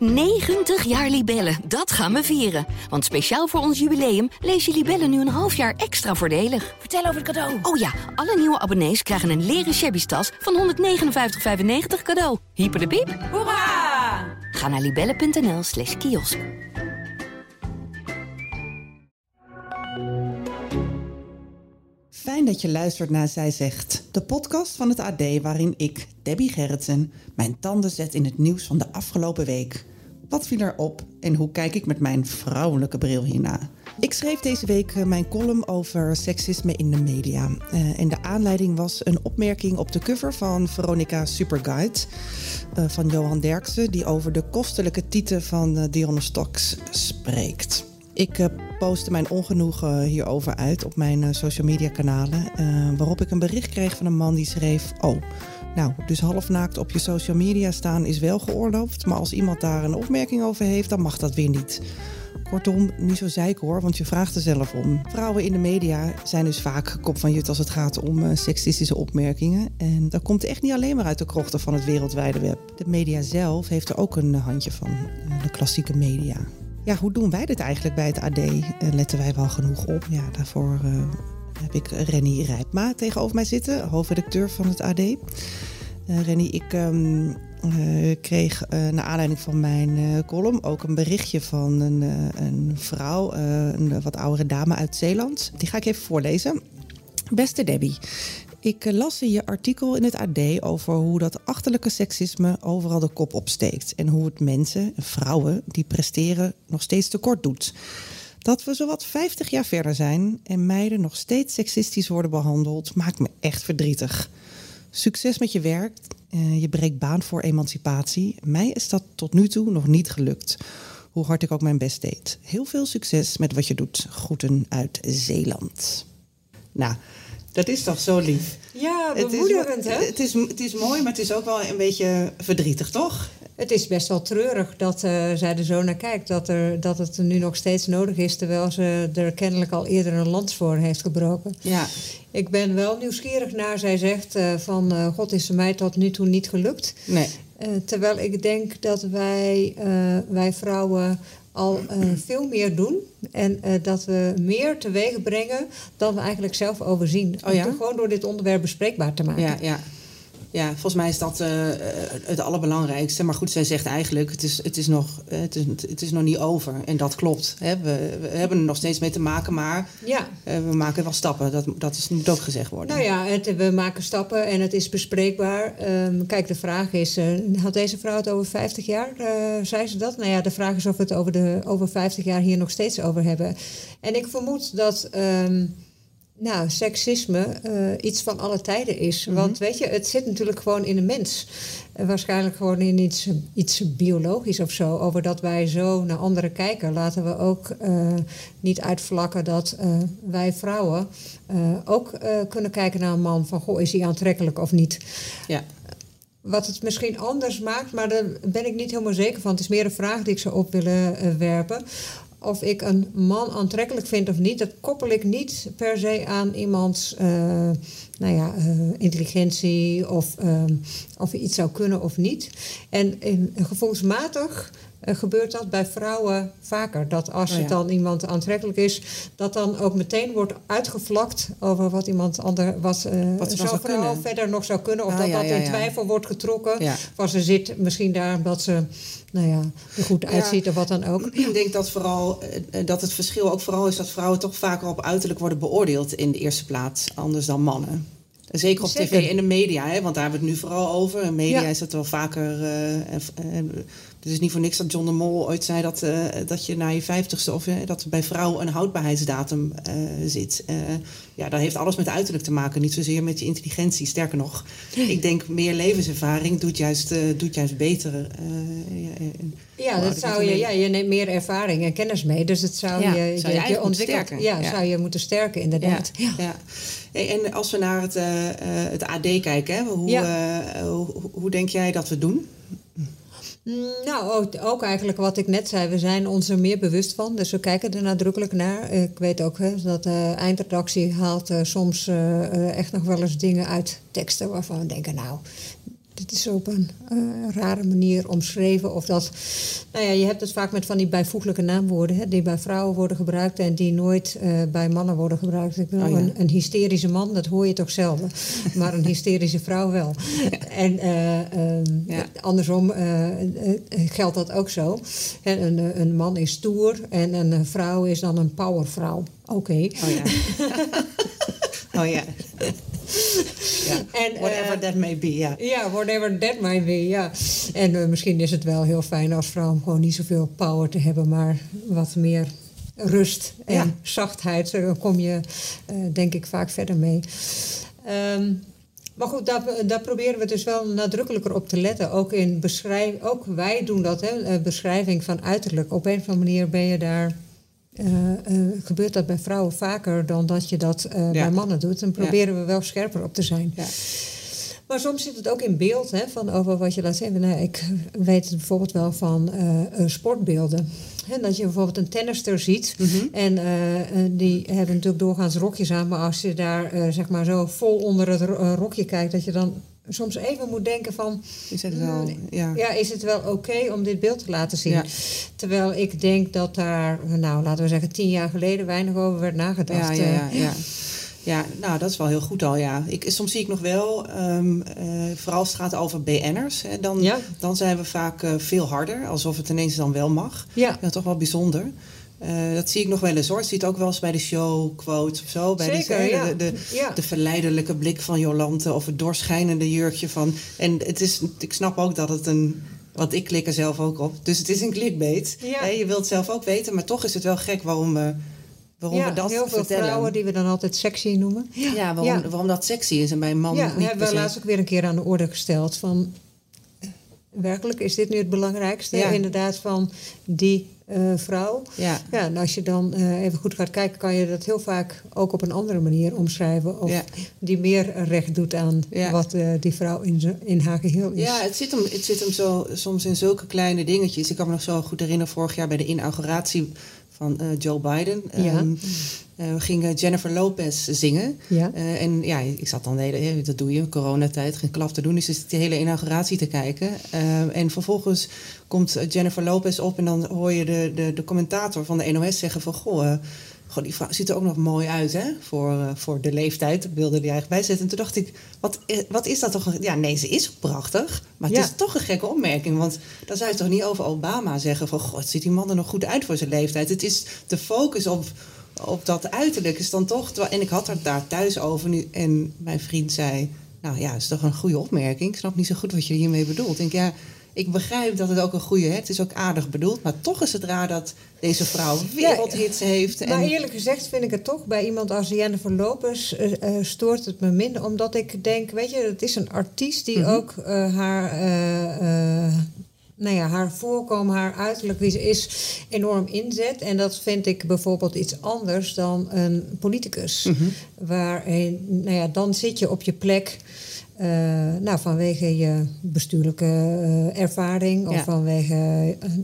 90 jaar Libellen, dat gaan we vieren. Want speciaal voor ons jubileum lees je Libellen nu een half jaar extra voordelig. Vertel over het cadeau. Oh ja, alle nieuwe abonnees krijgen een leren shabby tas van 159,95 cadeau. Hyper de piep. Hoera! Ga naar libellen.nl slash kiosk. Fijn dat je luistert naar Zij Zegt, de podcast van het AD waarin ik, Debbie Gerritsen, mijn tanden zet in het nieuws van de afgelopen week. Wat viel er op en hoe kijk ik met mijn vrouwelijke bril hierna? Ik schreef deze week eh, mijn column over seksisme in de media. Uh, en de aanleiding was een opmerking op de cover van Veronica Superguide uh, van Johan Derksen, die over de kostelijke titel van Dionne Stocks spreekt. Ik postte mijn ongenoegen hierover uit op mijn social media kanalen. Waarop ik een bericht kreeg van een man die schreef: Oh, nou, dus halfnaakt op je social media staan is wel geoorloofd. Maar als iemand daar een opmerking over heeft, dan mag dat weer niet. Kortom, niet zo zeik hoor, want je vraagt er zelf om. Vrouwen in de media zijn dus vaak kop van jut als het gaat om uh, seksistische opmerkingen. En dat komt echt niet alleen maar uit de krochten van het wereldwijde web. De media zelf heeft er ook een handje van, uh, de klassieke media. Ja, hoe doen wij dit eigenlijk bij het AD? Uh, letten wij wel genoeg op? Ja, daarvoor heb ik Renny Rijpma tegenover mij zitten, hoofdredacteur van het AD. Uh, Renny, ik um, kreeg naar aanleiding van mijn column ook een berichtje van een, een vrouw, een wat oudere dame uit Zeeland. Die ga ik even voorlezen. Beste Debbie, ik las in je artikel in het AD over hoe dat achterlijke seksisme overal de kop opsteekt. En hoe het mensen, vrouwen, die presteren, nog steeds tekort doet. Dat we zowat 50 jaar verder zijn en meiden nog steeds seksistisch worden behandeld, maakt me echt verdrietig. Succes met je werk. Je breekt baan voor emancipatie. Mij is dat tot nu toe nog niet gelukt. Hoe hard ik ook mijn best deed. Heel veel succes met wat je doet. Groeten uit Zeeland. Nou, dat is toch zo lief? Ja, bemoedigend, hè? Het is, het is mooi, maar het is ook wel een beetje verdrietig, toch? Het is best wel treurig dat uh, zij er zo naar kijkt. Dat, er, dat het nu nog steeds nodig is, terwijl ze er kennelijk al eerder een lans voor heeft gebroken. Ja. Ik ben wel nieuwsgierig naar, zij zegt uh, van uh, God is mij tot nu toe niet gelukt. Nee. terwijl ik denk dat wij, wij vrouwen al veel meer doen. En dat we meer teweeg brengen dan we eigenlijk zelf overzien. Oh ja? Gewoon door dit onderwerp bespreekbaar te maken. Ja, ja. Ja volgens mij is dat uh, het allerbelangrijkste. Maar goed, zij zegt eigenlijk, het is, het is, nog, het is, het is nog niet over. En dat klopt. Hè? We, we hebben er nog steeds mee te maken, maar ja. we maken wel stappen. Dat, dat is, moet ook gezegd worden. Nou ja, het, we maken stappen en het is bespreekbaar. Um, kijk, de vraag is, had deze vrouw het over 50 jaar? zei ze dat? Nou ja, de vraag is of we het over, de, over 50 jaar hier nog steeds over hebben. En ik vermoed dat... Um, nou, seksisme uh, iets van alle tijden is. Mm -hmm. Want weet je, het zit natuurlijk gewoon in de mens. Uh, waarschijnlijk gewoon in iets, iets biologisch of zo. Over dat wij zo naar anderen kijken. Laten we ook uh, niet uitvlakken dat wij vrouwen ook kunnen kijken naar een man. Van, goh, is hij aantrekkelijk of niet? Ja. Wat het misschien anders maakt, maar daar ben ik niet helemaal zeker van. Het is meer een vraag die ik zou op willen werpen of ik een man aantrekkelijk vind of niet, dat koppel ik niet per se aan iemands uh, nou ja, uh, intelligentie of uh, of iets zou kunnen of niet. En in, gevoelsmatig uh, gebeurt dat bij vrouwen vaker. Dat als oh ja. het dan iemand aantrekkelijk is, dat dan ook meteen wordt uitgevlakt over wat iemand ander wat, uh, wat zo'n vrouw kunnen. verder nog zou kunnen. Of Ah, dat ja, dat ja, in twijfel wordt getrokken. Van ze zit misschien daar omdat ze nou ja, er goed uitziet of wat dan ook. Ik denk dat, vooral, eh, dat het verschil ook vooral is dat vrouwen toch vaker op uiterlijk worden beoordeeld in de eerste plaats, anders dan mannen. Zeker op Zeker. tv en de media, hè, want daar hebben we het nu vooral over. In media Ja. is dat wel vaker. en- het is niet voor niks dat John de Mol ooit zei dat, eh, dat je na je vijftigste of eh, dat bij vrouwen een houdbaarheidsdatum zit. Ja, dat heeft alles met uiterlijk te maken, niet zozeer met je intelligentie. Sterker nog, ik denk meer levenservaring doet juist, doet juist beter. ja, dat ouder zou je ja, je neemt meer ervaring en kennis mee. Dus het zou Ja, je, zou je je. Ja, Ja. zou je moeten sterken, inderdaad. Ja. En als we naar het, eh, eh, het AD kijken, hè, hoe, Ja. eh, hoe, hoe denk jij dat we doen? Mm, Nou, ook, eigenlijk wat ik net zei. We zijn ons er meer bewust van. Dus we kijken er nadrukkelijk naar. Ik weet ook hè, dat de eindredactie haalt soms echt nog wel eens dingen uit teksten... waarvan we denken, nou, dit is op een eh, rare manier omschreven. Of dat, nou ja, je hebt het vaak met van die bijvoeglijke naamwoorden, hè, die bij vrouwen worden gebruikt en die nooit eh, bij mannen worden gebruikt. Ik bedoel, Oh ja. een, een hysterische man, dat hoor je toch zelden, maar een hysterische vrouw wel. En eh, ehm, Ja. andersom geldt dat ook zo. Een, een man is stoer en een vrouw is dan een powervrouw. Oké. Oh ja. oh ja. En, Whatever eh, that may be, ja. Ja, whatever that might be, ja. En eh, misschien is het wel heel fijn als vrouw om gewoon niet zoveel power te hebben, maar wat meer rust en Ja. zachtheid. Daar kom je, eh, denk ik, vaak verder mee. Ehm, maar goed, daar, daar proberen we dus wel nadrukkelijker op te letten. Ook in beschrijf, ook wij doen dat, hè, beschrijving van uiterlijk. Op een of andere manier ben je daar. Eh, eh, gebeurt dat bij vrouwen vaker dan dat je dat eh, bij mannen doet. Dan proberen we wel scherper op te zijn. Ja. Maar soms zit het ook in beeld, hè, van over wat je laat zeggen. Nou, ik weet het bijvoorbeeld wel van sportbeelden. Hè, dat je bijvoorbeeld een tennister ziet. Mhm. En die hebben natuurlijk doorgaans rokjes aan. Maar als je daar zeg maar zo vol onder het ro- rokje kijkt... dat je dan soms even moet denken van... Is het wel, ja. Ja, is het wel oké om dit beeld te laten zien? Ja. Terwijl ik denk dat daar, nou laten we zeggen, tien jaar geleden weinig over werd nagedacht. Ja, ja, ja, Eh, ja. Ja, nou, dat is wel heel goed al, ja. Ik, soms zie ik nog wel, ehm, eh, vooral als het gaat over BN'ers... Hè, dan, dan zijn we vaak eh, veel harder, alsof het ineens dan wel mag. Ja. Ja, toch wel bijzonder. Eh, dat zie ik nog wel eens hoor. Ziet het ook wel eens bij de show quotes of zo. Bij Zeker, de, ja. de, de, Ja. de verleidelijke blik van Jolante of het doorschijnende jurkje van. En het is, ik snap ook dat het een. Want ik klik er zelf ook op. Dus het is een clickbait. Ja. Je wilt zelf ook weten, maar toch is het wel gek waarom we, waarom ja, we dat heel veel vertellen. vrouwen die we dan altijd sexy noemen. Ja, waarom, Ja. waarom dat sexy is en bij een man Ja, niet hebben per we se. laatst ook weer een keer aan de orde gesteld. Van, werkelijk, is dit nu het belangrijkste? Ja. Inderdaad, van die eh, vrouw. Ja. Ja, en als je dan eh, even goed gaat kijken, kan je dat heel vaak ook op een andere manier omschrijven. Of Ja. die meer recht doet aan Ja. wat eh, die vrouw in, in haar geheel is. Ja, het zit hem, het zit hem zo, soms in zulke kleine dingetjes. Ik kan me nog zo goed herinneren, vorig jaar bij de inauguratie van eh, Joe Biden. Ja. ehm, eh, ging Jennifer Lopez zingen. Ja. Eh, en ja, ik zat dan de hele, dat doe je, coronatijd, geen klap te doen. Dus zit de hele inauguratie te kijken. Eh, en vervolgens komt Jennifer Lopez op en dan hoor je de, de, de commentator van de NOS zeggen van... Goh, goh, die vrouw ziet er ook nog mooi uit, hè? Voor, eh, voor de leeftijd, wilde die eigenlijk bijzetten. En toen dacht ik, wat, wat is dat toch? Ja, nee, ze is prachtig. Maar het Ja. is toch een gekke opmerking. Want dan zou je toch niet over Obama zeggen van... Goh, ziet die man er nog goed uit voor zijn leeftijd. Het is de focus op, op dat uiterlijk is dan toch... En ik had het daar thuis over nu. En mijn vriend zei... Nou ja, is toch een goede opmerking. Ik snap niet zo goed wat je hiermee bedoelt. Ik denk, ja, ik begrijp dat het ook een goede... Het is ook aardig bedoeld. Maar toch is het raar dat deze vrouw wereldhits heeft. Maar En, eerlijk gezegd vind ik het toch bij iemand als Jennifer Lopez eh, stoort het me minder. Omdat ik denk, weet je, het is een artiest die Mhm. ook eh, haar. nou ja, haar voorkomen, haar uiterlijk wie ze is, enorm inzet. En dat vind ik bijvoorbeeld iets anders dan een politicus. Mhm. Waarin, nou ja, dan zit je op je plek. Eh, nou, vanwege je bestuurlijke eh, ervaring of Ja. vanwege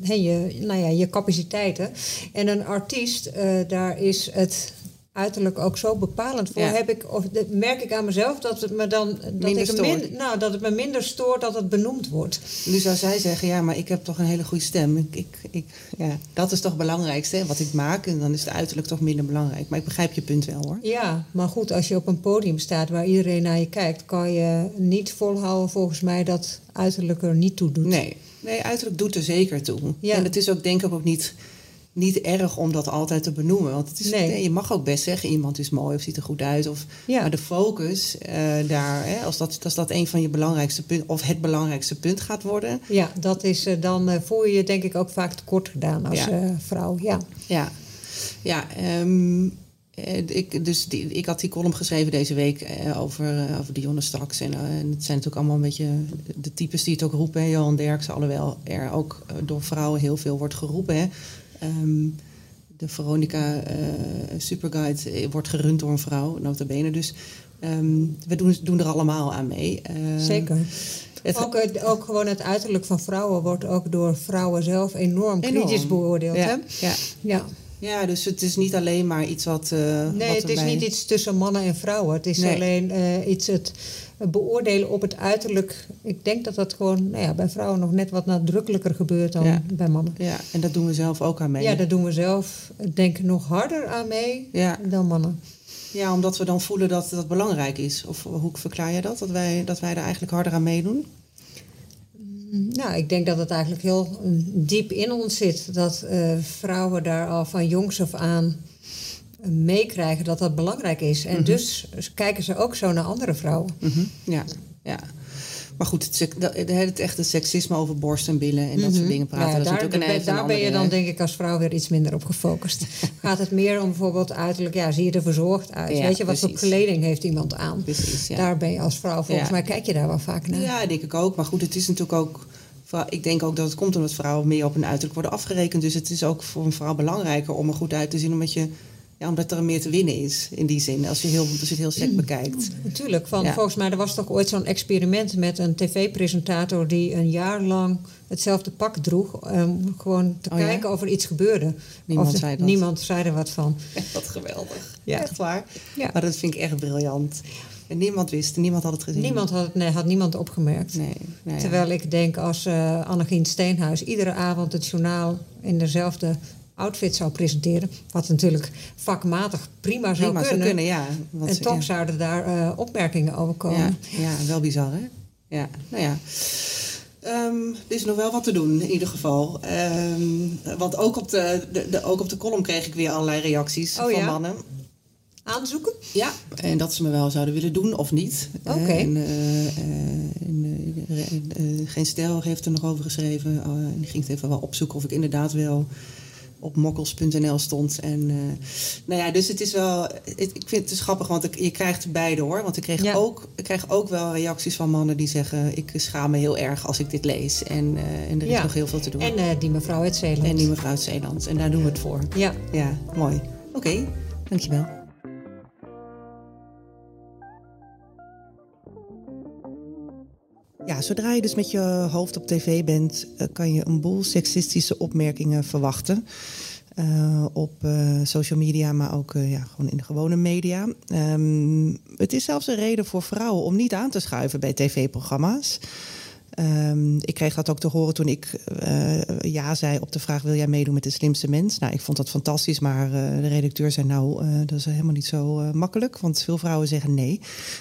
eh, je, nou ja, je capaciteiten. En een artiest, daar is het uiterlijk ook zo bepalend voor. Ja. Heb ik, of, merk ik aan mezelf dat het me dan dat Minder ik er min- nou, dat het me minder stoort dat het benoemd wordt. Nu zou zij zeggen, ja, maar ik heb toch een hele goede stem. Ik, ik, ik, ja, dat is toch het belangrijkste, hè, wat ik maak. En dan is het uiterlijk toch minder belangrijk. Maar ik begrijp je punt wel, hoor. Ja, maar goed, als je op een podium staat waar iedereen naar je kijkt, kan je niet volhouden volgens mij dat uiterlijk er niet toe doet. Nee, nee uiterlijk doet er zeker toe. Ja. En het is ook denk ik ook niet, niet erg om dat altijd te benoemen. Want het is, Nee. nee, je mag ook best zeggen, iemand is mooi of ziet er goed uit. Of, Ja. Maar de focus eh, daar, hè, als, dat, als dat een van je belangrijkste punten... of het belangrijkste punt gaat worden... Ja, dat is eh, dan eh, voel je je denk ik ook vaak tekort gedaan als Ja. vrouw. Ja. Ja, ja ehm, eh, ik, dus die, ik had die column geschreven deze week over, over Dionne straks. En, en het zijn natuurlijk allemaal een beetje de types die het ook roepen. Hè. Johan Derksen, alhoewel er ook door vrouwen heel veel wordt geroepen. Hè. Ehm, de Veronica eh, Superguide eh, wordt gerund door een vrouw, nota bene. Dus ehm, we doen, doen er allemaal aan mee. Eh, Zeker. het- Ook, het- ook gewoon het uiterlijk van vrouwen wordt ook door vrouwen zelf enorm Enorm. kritisch beoordeeld. ja, Hè? ja. Ja. Ja, dus het is niet alleen maar iets wat. Uh, nee, wat het is niet iets tussen mannen en vrouwen. Het is alleen uh, iets het beoordelen op het uiterlijk. Ik denk dat dat gewoon nou ja, bij vrouwen nog net wat nadrukkelijker gebeurt dan bij mannen. Ja, en dat doen we zelf ook aan mee. Ja, dat doen we zelf. Denk nog harder aan mee dan mannen. Ja, omdat we dan voelen dat dat belangrijk is. Of hoe verklaar je dat? Dat wij, dat wij er eigenlijk harder aan meedoen? Nou, ik denk dat het eigenlijk heel diep in ons zit. Dat uh, vrouwen daar al van jongs af aan meekrijgen dat dat belangrijk is. En mm -hmm. dus kijken ze ook zo naar andere vrouwen. Mm -hmm. Ja, ja. Maar goed, het, het, het echte seksisme over borst en billen en dat mm -hmm. soort dingen praten. Ja, dat daar, is een daar ben je dan denk ik als vrouw weer iets minder op gefocust. Gaat het meer om bijvoorbeeld uiterlijk, ja, zie je er verzorgd uit? Ja, Weet je, wat voor kleding heeft iemand aan? Precies, ja. Daar ben je als vrouw, volgens mij kijk je daar wel vaak naar. Ja, denk ik ook. Maar goed, het is natuurlijk ook... Ik denk ook dat het komt omdat vrouwen meer op hun uiterlijk worden afgerekend. Dus het is ook voor een vrouw belangrijker om er goed uit te zien, omdat je ja, omdat er meer te winnen is in die zin, als je, heel, als je het heel sec mm. bekijkt. Natuurlijk, van, volgens mij er was toch ooit zo'n experiment met een tv-presentator die een jaar lang hetzelfde pak droeg. Um, gewoon te Oh, kijken of er iets gebeurde. Niemand of zei dat. Niemand zei er wat van. Wat geweldig. Ja. Echt waar. Ja. Maar dat vind ik echt briljant. En niemand wist, niemand had het gezien. Niemand had, het- nee, had niemand opgemerkt. Nee, ja. Terwijl ik denk als eh Annegien Steenhuis iedere avond het journaal in dezelfde outfit zou presenteren. Wat natuurlijk vakmatig prima zou Prima kunnen. kunnen, ja. Want en ze- toch ja. zouden daar eh, opmerkingen over komen. Ja, ja, wel bizar, hè? Ja, nou ja. Ehm, er is nog wel wat te doen, in ieder geval. Ehm, want ook op, de, de, de- ook op de column kreeg ik weer allerlei reacties Oh, van ja? mannen. Aanzoeken? Ja, en dat ze me wel zouden willen doen of niet. Oké. En, en, eh, eh, Geen Stijl heeft er nog over geschreven. Oh, en die ging het even wel opzoeken of ik inderdaad wel op mokkels.nl stond. En, eh, nou ja, dus het is wel... het- ik vind het dus grappig, want ik, je krijgt beide hoor. Want ik kreeg, Ja. ook, ik kreeg ook wel reacties van mannen die zeggen... ik schaam me heel erg als ik dit lees. En, eh, en er is Ja. nog heel veel te doen. En eh, die mevrouw uit Zeeland. En die mevrouw uit Zeeland. En daar doen we het voor. Ja. Ja, mooi. Oké, dankjewel. Ja, zodra je dus met je hoofd op tv bent, eh, kan je een boel seksistische opmerkingen verwachten. Eh, op eh, social media, maar ook ja, gewoon in de gewone media. Ehm, het is zelfs een reden voor vrouwen om niet aan te schuiven bij tv-programma's. Ehm, ik kreeg dat ook te horen toen ik eh, ja zei op de vraag: wil jij meedoen met de slimste mens? Nou, ik vond dat fantastisch, maar eh, de redacteur zei: nou, eh, dat is helemaal niet zo makkelijk, want veel vrouwen zeggen nee.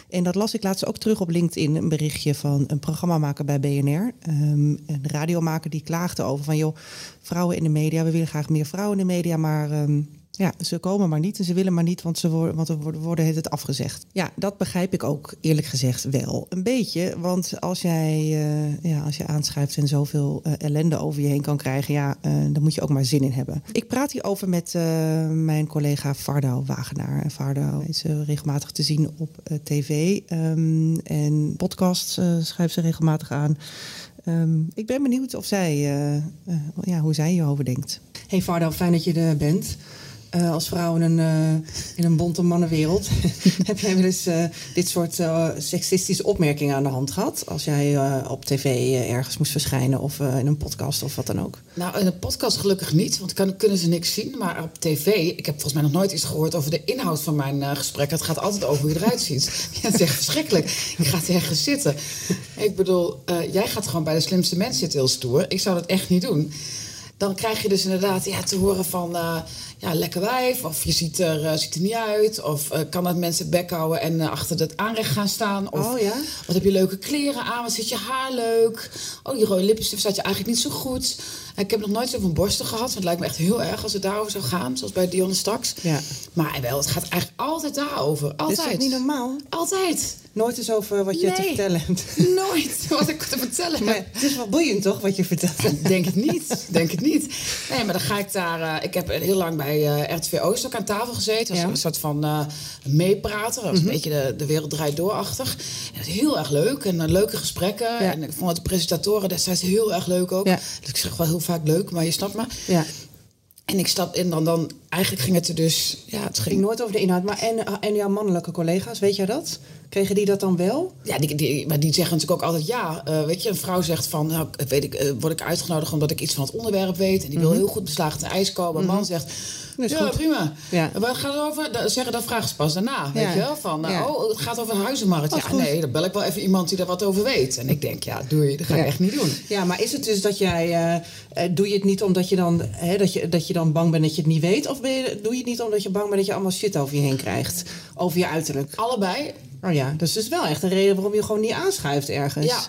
En dat las ik laatst ook terug op LinkedIn, een berichtje van een programmamaker bij BNR, ehm, een radiomaker die klaagde over van joh, vrouwen in de media, we willen graag meer vrouwen in de media, maar ehm, ja, ze komen maar niet en ze willen maar niet, want ze worden, want er worden, het afgezegd. Ja, dat begrijp ik ook eerlijk gezegd wel een beetje. Want als jij eh, ja, als je aanschuift en zoveel eh, ellende over je heen kan krijgen, ja, eh dan moet je ook maar zin in hebben. Ik praat hierover met mijn collega Vardo Wagenaar. En Vardo is regelmatig te zien op tv ehm, en podcasts schrijft ze regelmatig aan. Ehm, ik ben benieuwd of zij, ja, hoe zij hierover denkt. Hey Vardo, fijn dat je er bent. Eh, als vrouw in een, eh, in een bonte mannenwereld. heb jij wel eens eh, dit soort seksistische opmerkingen aan de hand gehad? Als jij op tv ergens moest verschijnen of in een podcast of wat dan ook? Nou, in een podcast gelukkig niet, want dan kunnen ze niks zien. Maar op tv, ik heb volgens mij nog nooit iets gehoord over de inhoud van mijn gesprek. Het gaat altijd over hoe je eruit ziet. Ja, het is echt verschrikkelijk. Je gaat ergens zitten. Ik bedoel, jij gaat gewoon bij de slimste mensen zitten heel stoer. Ik zou dat echt niet doen. Dan krijg je dus inderdaad ja, te horen van... eh, ja, lekker wijf, of je ziet er, eh, ziet er niet uit... of eh, kan dat mensen bek houden en achter het aanrecht gaan staan... of Oh, ja? wat heb je leuke kleren aan? Wat zit je haar leuk? Oh, die rode lippenstift staat je eigenlijk niet zo goed. Ik heb nog nooit zoveel borsten gehad. Want het lijkt me echt heel erg als het daarover zou gaan. Zoals bij Dionne straks. Ja. Maar wel, het gaat eigenlijk altijd daarover. Dit is Altijd. toch niet normaal? Altijd. Nooit eens over wat je te vertellen hebt. Nooit wat ik te vertellen Maar heb. het is wel boeiend toch, wat je vertelt? Denk het niet. Denk het niet. Nee, maar dan ga ik daar. eh, ik heb heel lang bij eh RTV Oost ook aan tafel gezeten. Als Ja. een soort van meeprater. Dat was een beetje de, de wereld draait doorachtig. En dat is heel erg leuk. En leuke gesprekken. En ik vond de presentatoren destijds heel erg leuk ook. Ja. Dus ik zeg wel heel vaak leuk, maar je snapt me. Ja. En ik stap in dan, dan eigenlijk ging het er dus. Ja, het ging ging. nooit over de inhoud. Maar en, en jouw mannelijke collega's, weet jij dat? Kregen die dat dan wel? Ja, die, die, maar die zeggen natuurlijk ook altijd ja. Eh, weet je, een vrouw zegt van, nou, weet ik, eh, word ik uitgenodigd omdat ik iets van het onderwerp weet. En die wil heel goed beslagen te ijs komen. Een man zegt, Dat is ja, goed. prima. Ja. En Waar gaat het over? Da- zeggen, dat vragen ze pas daarna. Weet je wel? Van, nou, Ja. oh, het gaat over een huizenmarkt. Ja, goed. nee, dan bel ik wel even iemand die daar wat over weet. En ik denk, ja, doe je, dat ga ik echt niet doen. Ja, maar is het dus dat jij. eh, doe je het niet omdat je, dan, hè, dat, je, dat je dan bang bent dat je het niet weet? Of ben je, doe je het niet omdat je bang bent dat je allemaal shit over je heen krijgt? Over je uiterlijk? Allebei. Oh ja, dus het is wel echt een reden waarom je gewoon niet aanschuift ergens. Ja.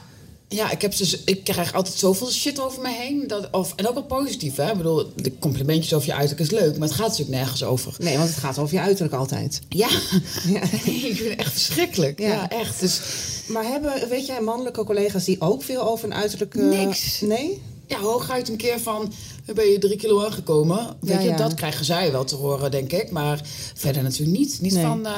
Ja, ik, heb dus, ik krijg altijd zoveel shit over me heen. Dat, of, en ook wel positief, hè. Ik bedoel, de complimentjes over je uiterlijk is leuk. Maar het gaat natuurlijk nergens over. Nee, want het gaat over je uiterlijk altijd. Ja, Ja. ik vind het echt verschrikkelijk. Ja. Ja, echt. Dus Maar hebben, weet jij, mannelijke collega's die ook veel over een uiterlijk... eh, Niks. Nee? Ja, hooguit een keer van, ben je drie kilo aangekomen? Weet Ja, je, ja. dat krijgen zij wel te horen, denk ik. Maar verder natuurlijk niet. Niet Nee. van, eh,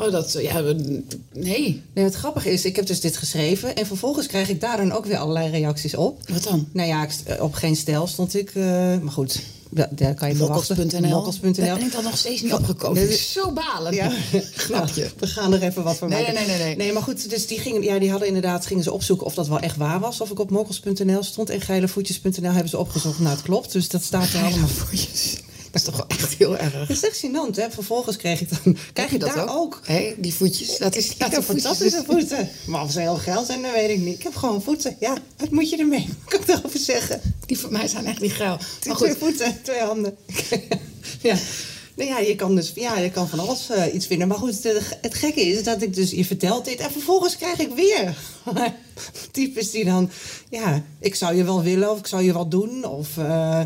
oh, dat, ja, we- nee. Nee, het grappige is, ik heb dus dit geschreven... en vervolgens krijg ik daar dan ook weer allerlei reacties op. Wat dan? Nou ja, ik st- op geen stijl stond ik... eh, maar goed, da- daar kan je verwachten. Mokkels.nl. Mokkels.nl. Daar ben ik dan nog steeds niet opgekomen. Dat is zo balen. Ja, Grapje. Nou, we gaan er even wat van Nee, maken. nee, nee, nee, nee. Nee, maar goed, dus die, gingen, ja, die hadden inderdaad, gingen ze opzoeken of dat wel echt waar was. Of ik op mokkels.nl stond en geilevoetjes.nl hebben ze opgezocht. Nou, het klopt, dus dat staat er allemaal. voetjes. Dat is toch wel echt heel erg. Dat is echt gênant, hè? Vervolgens kreeg ik dan... Krijg je dat daar ook? Hé, die voetjes. Dat is heb fantastische voeten. Maar of ze heel geil zijn, dat weet ik niet. Ik heb gewoon voeten. Ja, wat moet je ermee? Wat kan ik daarover zeggen? Die voor mij zijn echt niet geil. Maar twee goed, voeten, twee handen. ja. Nou ja, je kan dus ja, je kan van alles eh, iets vinden. Maar goed, het, het gekke is dat ik dus, je vertelt dit en vervolgens krijg ik weer types die dan, ja, ik zou je wel willen of ik zou je wel doen. Of, eh,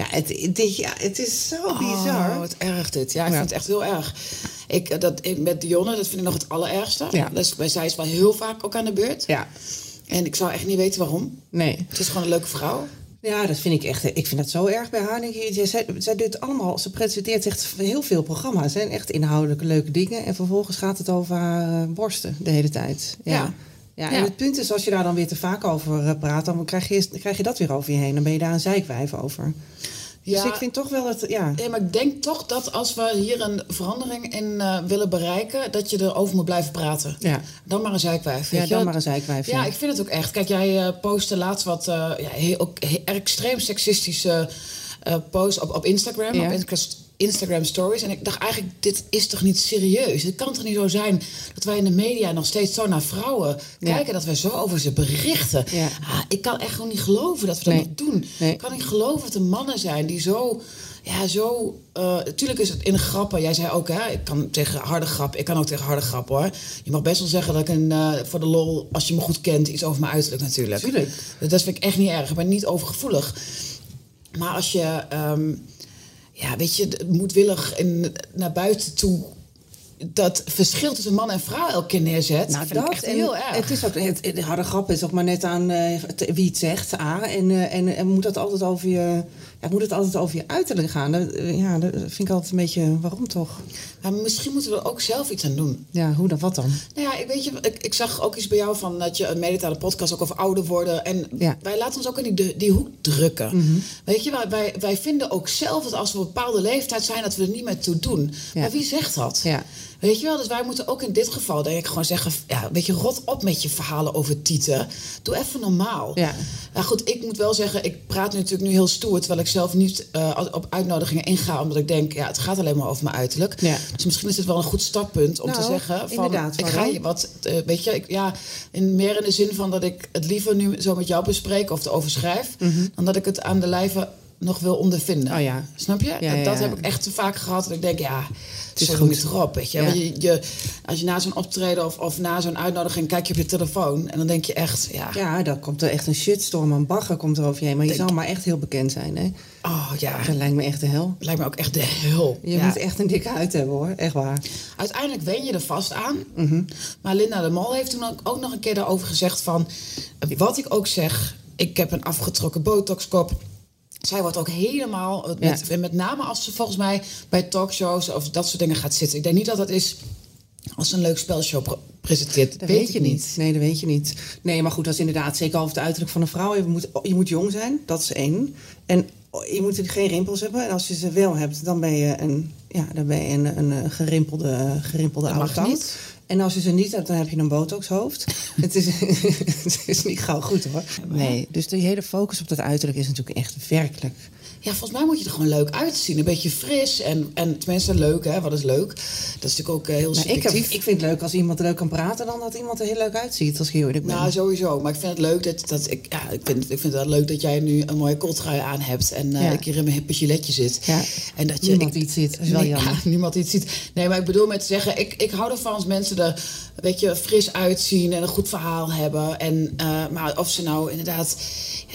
ja, het, ja, het is zo bizar. Oh, wat erg dit. Ja, ik Ja. vind het echt heel erg. Ik, eh, dat, ik, met Dionne, dat vind ik nog het allerergste. Ja. Dus, bij zij is wel heel vaak ook aan de beurt. Ja, En ik zou echt niet weten waarom. nee. Het is gewoon een leuke vrouw. Ja, dat vind ik echt. Ik vind dat zo erg bij haar. Denk zij, zij doet allemaal. Ze presenteert echt heel veel programma's. En echt inhoudelijke leuke dingen. En vervolgens gaat het over haar eh, borsten de hele tijd. Ja. Ja. Ja, en Ja. het punt is, als je daar dan weer te vaak over eh, praat, dan krijg je, krijg je dat weer over je heen. Dan ben je daar een zeikwijf over. Dus ik vind toch wel dat, ja. Ja, maar ik denk toch dat als we hier een verandering in eh, willen bereiken, dat je erover moet blijven praten. Ja. Dan maar een zijkwijf. Ja, je? dan maar een zijkwijf. Ja, ik vind het ook echt. Kijk, jij eh postte laatst wat ja, heel, ook heel extreem seksistische posts op, op Instagram, Ja. op Insta- Instagram stories. En ik dacht eigenlijk, dit is toch niet serieus? Het kan toch niet zo zijn dat wij in de media nog steeds zo naar vrouwen Ja. kijken, dat wij zo over ze berichten. Ja. Ah, ik kan echt gewoon niet geloven dat we dat Nee. nog doen. Nee. Ik kan niet geloven dat er mannen zijn die zo... Ja, zo... eh tuurlijk is het in grappen. Jij zei ook, hè, ik kan tegen harde grap. Ik kan ook tegen harde grap, hoor. Je mag best wel zeggen dat ik een, eh, voor de lol, als je me goed kent, iets over mijn uiterlijk natuurlijk. Tuurlijk. Dat vind ik echt niet erg. Ik ben niet overgevoelig. Maar als je, ehm, ja, weet je, moedwillig in, naar buiten toe dat verschil tussen man en vrouw elke keer neerzet, Nou, vind ik dat echt en heel erg. Het is ook, het, harde grap is ook maar net aan eh, wie het zegt, A. En, eh, en, en moet dat altijd over je, ja, moet het altijd over je uiterlijk gaan? Dat, eh, ja, dat vind ik altijd een beetje, waarom toch? Maar misschien moeten we er ook zelf iets aan doen. Ja, hoe dan, wat dan? Nou ja, ik weet je, ik, ik zag ook iets bij jou van dat je aan de podcast ook over ouder worden. En Ja. Mhm. wij laten ons ook in die, die hoek drukken. Weet je, wij, wij, wij vinden ook zelf dat als we op een bepaalde leeftijd zijn, dat we er niet meer toe doen. Ja. Maar wie zegt dat? Ja. Weet je wel, dus wij moeten ook in dit geval denk ik gewoon zeggen, ja, weet je, rot op met je verhalen over tieten. Doe even normaal. Ja. Nou goed, ik moet wel zeggen, ik praat nu natuurlijk nu heel stoer, terwijl ik zelf niet eh, op uitnodigingen inga, omdat ik denk, ja, het gaat alleen maar over mijn uiterlijk. Ja. Dus misschien is het wel een goed startpunt om te Nou, zeggen van, inderdaad, ik ga je wat, eh, weet je, ik, ja, in, meer in de zin van dat ik het liever nu zo met jou bespreek of erover schrijf, dan dat ik het aan de lijve nog wil ondervinden. Mhm. Oh ja. Snap je? Ja, dat heb ik echt te vaak gehad. Dat ik denk, ja, het is is goed. niet erop. Weet je? Ja. Je, je, als je na zo'n optreden of, of na zo'n uitnodiging kijk je op je telefoon en dan denk je echt, ja, Ja, dan komt er echt een shitstorm aan bagger komt er over je heen. Maar je zal maar echt heel bekend zijn, hè? oh ja, Dat lijkt me echt de hel. lijkt me ook echt de hel. Je Ja. moet echt een dikke huid hebben, hoor. Echt waar. Uiteindelijk wen je er vast aan. Mhm. Maar Linda de Mol heeft toen ook nog een keer daarover gezegd van... Wat ik ook zeg, ik heb een afgetrokken botoxkop. Zij wordt ook helemaal... eh, Met, Ja. met name als ze volgens mij bij talkshows of dat soort dingen gaat zitten. Ik denk niet dat dat is als ze een leuk spelshow pre- presenteert. Dat weet, weet, je niet. Nee, dat weet je niet. Nee, maar goed, dat is inderdaad zeker over het uiterlijk van een vrouw. Je moet, je moet jong zijn, dat is één. En je moet geen rimpels hebben. En als je ze wel hebt, dan ben je een, ja, dan ben je een, een, gerimpelde, gerimpelde oude. En als je ze niet hebt, dan heb je een botoxhoofd. het, is, het is niet gauw goed hoor. Nee, dus die hele focus op dat uiterlijk is natuurlijk echt werkelijk ja, volgens mij moet je er gewoon leuk uitzien. Een beetje fris en, en tenminste leuk, hè? Wat is leuk? Dat is natuurlijk ook uh, heel nou. Ik, ik, vind het leuk als iemand leuk kan praten... dan dat iemand er heel leuk uitziet, als ik heel eerlijk ben. Nou, sowieso. Maar ik vind het leuk dat... dat ik, ja, ik, vind, ik vind het leuk dat jij nu een mooie kottrui aan hebt... en uh, ja. een keer in mijn hippe giletje zit. Ja. En dat je, niemand iets ziet. Dat is wel jammer. niemand iets ziet. Nee, maar ik bedoel met te zeggen... ik, ik hou ervan als mensen er een beetje fris uitzien... en een goed verhaal hebben. En, uh, maar of ze nou inderdaad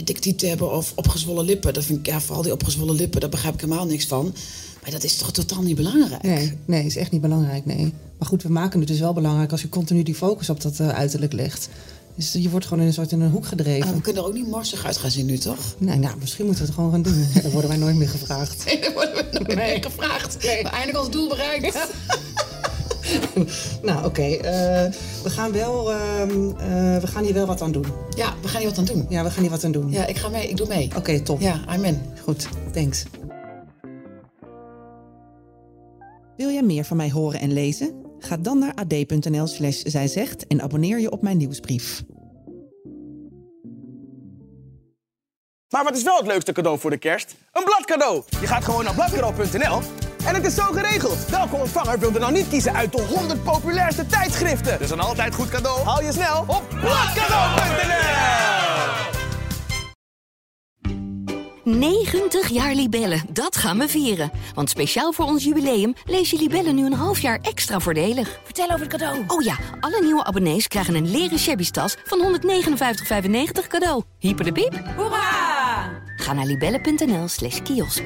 dictiete hebben of opgezwollen lippen. Dat vind ik, ja, vooral die opgezwollen lippen, daar begrijp ik helemaal niks van. Maar dat is toch totaal niet belangrijk? Nee, nee, is echt niet belangrijk, nee. Maar goed, we maken het dus wel belangrijk als je continu die focus op dat uh, uiterlijk legt. Dus je wordt gewoon in een soort in een hoek gedreven. we kunnen er ook niet morsig uit gaan zien nu, toch? Nee, nou, misschien moeten we het gewoon gaan doen. Dan worden wij nooit meer gevraagd. Nee, dan worden we nooit meer gevraagd. Nee. We eindelijk ons doel bereikt. nou, oké. Eh, we gaan wel, ehm, eh, we gaan hier wel wat aan doen. Ja, we gaan hier wat aan doen. Ja, we gaan hier wat aan doen. Ja, ik ga mee. Ik doe mee. Oké, top. Ja, I'm in. Goed, thanks. Wil jij meer van mij horen en lezen? Ga dan naar ad.nl slash zijzegt en abonneer je op mijn nieuwsbrief. Maar wat is wel het leukste cadeau voor de kerst? Een bladcadeau! Je gaat gewoon naar bladcadeau.nl en het is zo geregeld. Welke ontvanger wilde nou niet kiezen uit de 100 populairste tijdschriften? Dus een altijd goed cadeau haal je snel op bladcadeau.nl. 90 jaar Libellen, dat gaan we vieren. Want speciaal voor ons jubileum lees je Libellen nu een half jaar extra voordelig. Vertel over het cadeau. Oh ja, alle nieuwe abonnees krijgen een leren shabby tas van 159,95 cadeau. Hyper de piep. Hoera! Ga naar libellen.nl slash kiosk.